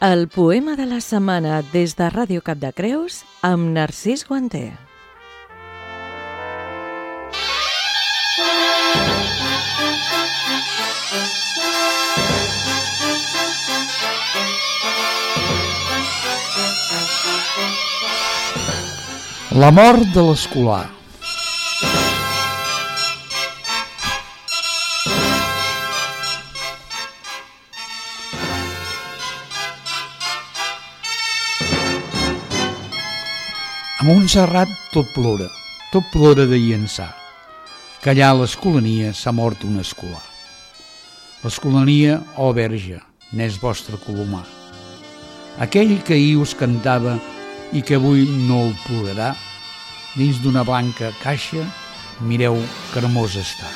El poema de la setmana des de Ràdio Cap de Creus amb Narcís Guanter. La mort de l'escolar. A Montserrat tot plora, tot plora de llençar, que allà a l'escolania s'ha mort un escolar. L'escolania, oh verge, n'és vostre colomar. Aquell que ahir us cantava i que avui no el plorarà, dins d'una blanca caixa, mireu que hermós està.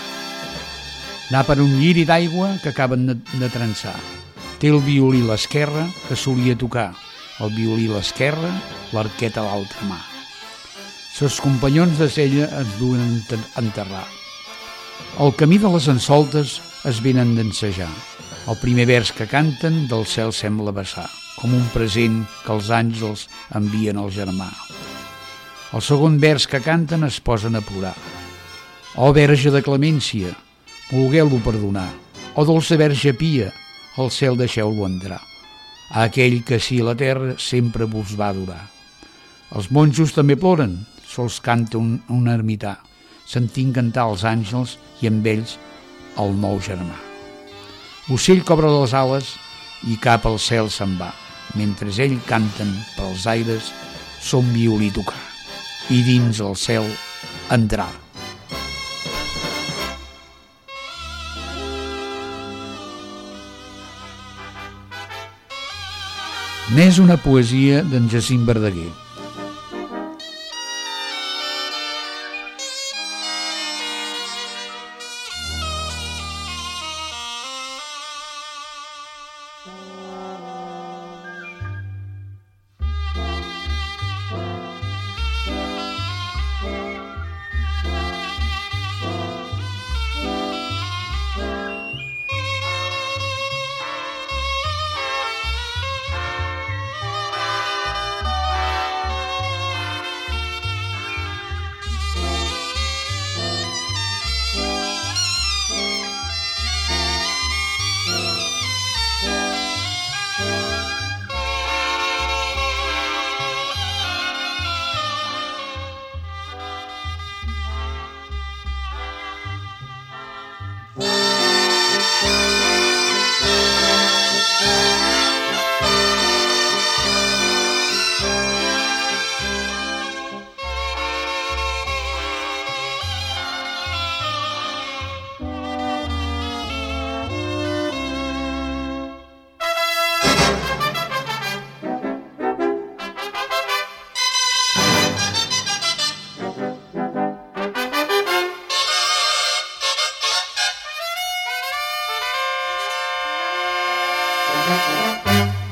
Anar per un lliri d'aigua que acaben de, de trençar. Té el violí l'esquerra que solia tocar, el violí l'esquerra, l'arqueta a l'altra mà. Ses companyons de cella es duen a enterrar. El camí de les ensoltes es venen d'ensejar. El primer vers que canten del cel sembla vessar, com un present que els àngels envien al germà. El segon vers que canten es posen a plorar. O verge de clemència, volgueu-lo perdonar. O dolça verge pia, al cel deixeu-lo entrar. A aquell que sí la terra sempre vos va adorar. Els monjos també ploren, sols canta un, un ermità, sentint cantar els àngels i amb ells el nou germà. Ocell cobra les ales i cap al cel se'n va, mentre ell canten pels aires son violí tocar i dins el cel entrar. N'és una poesia d'en Jacint Verdaguer. Música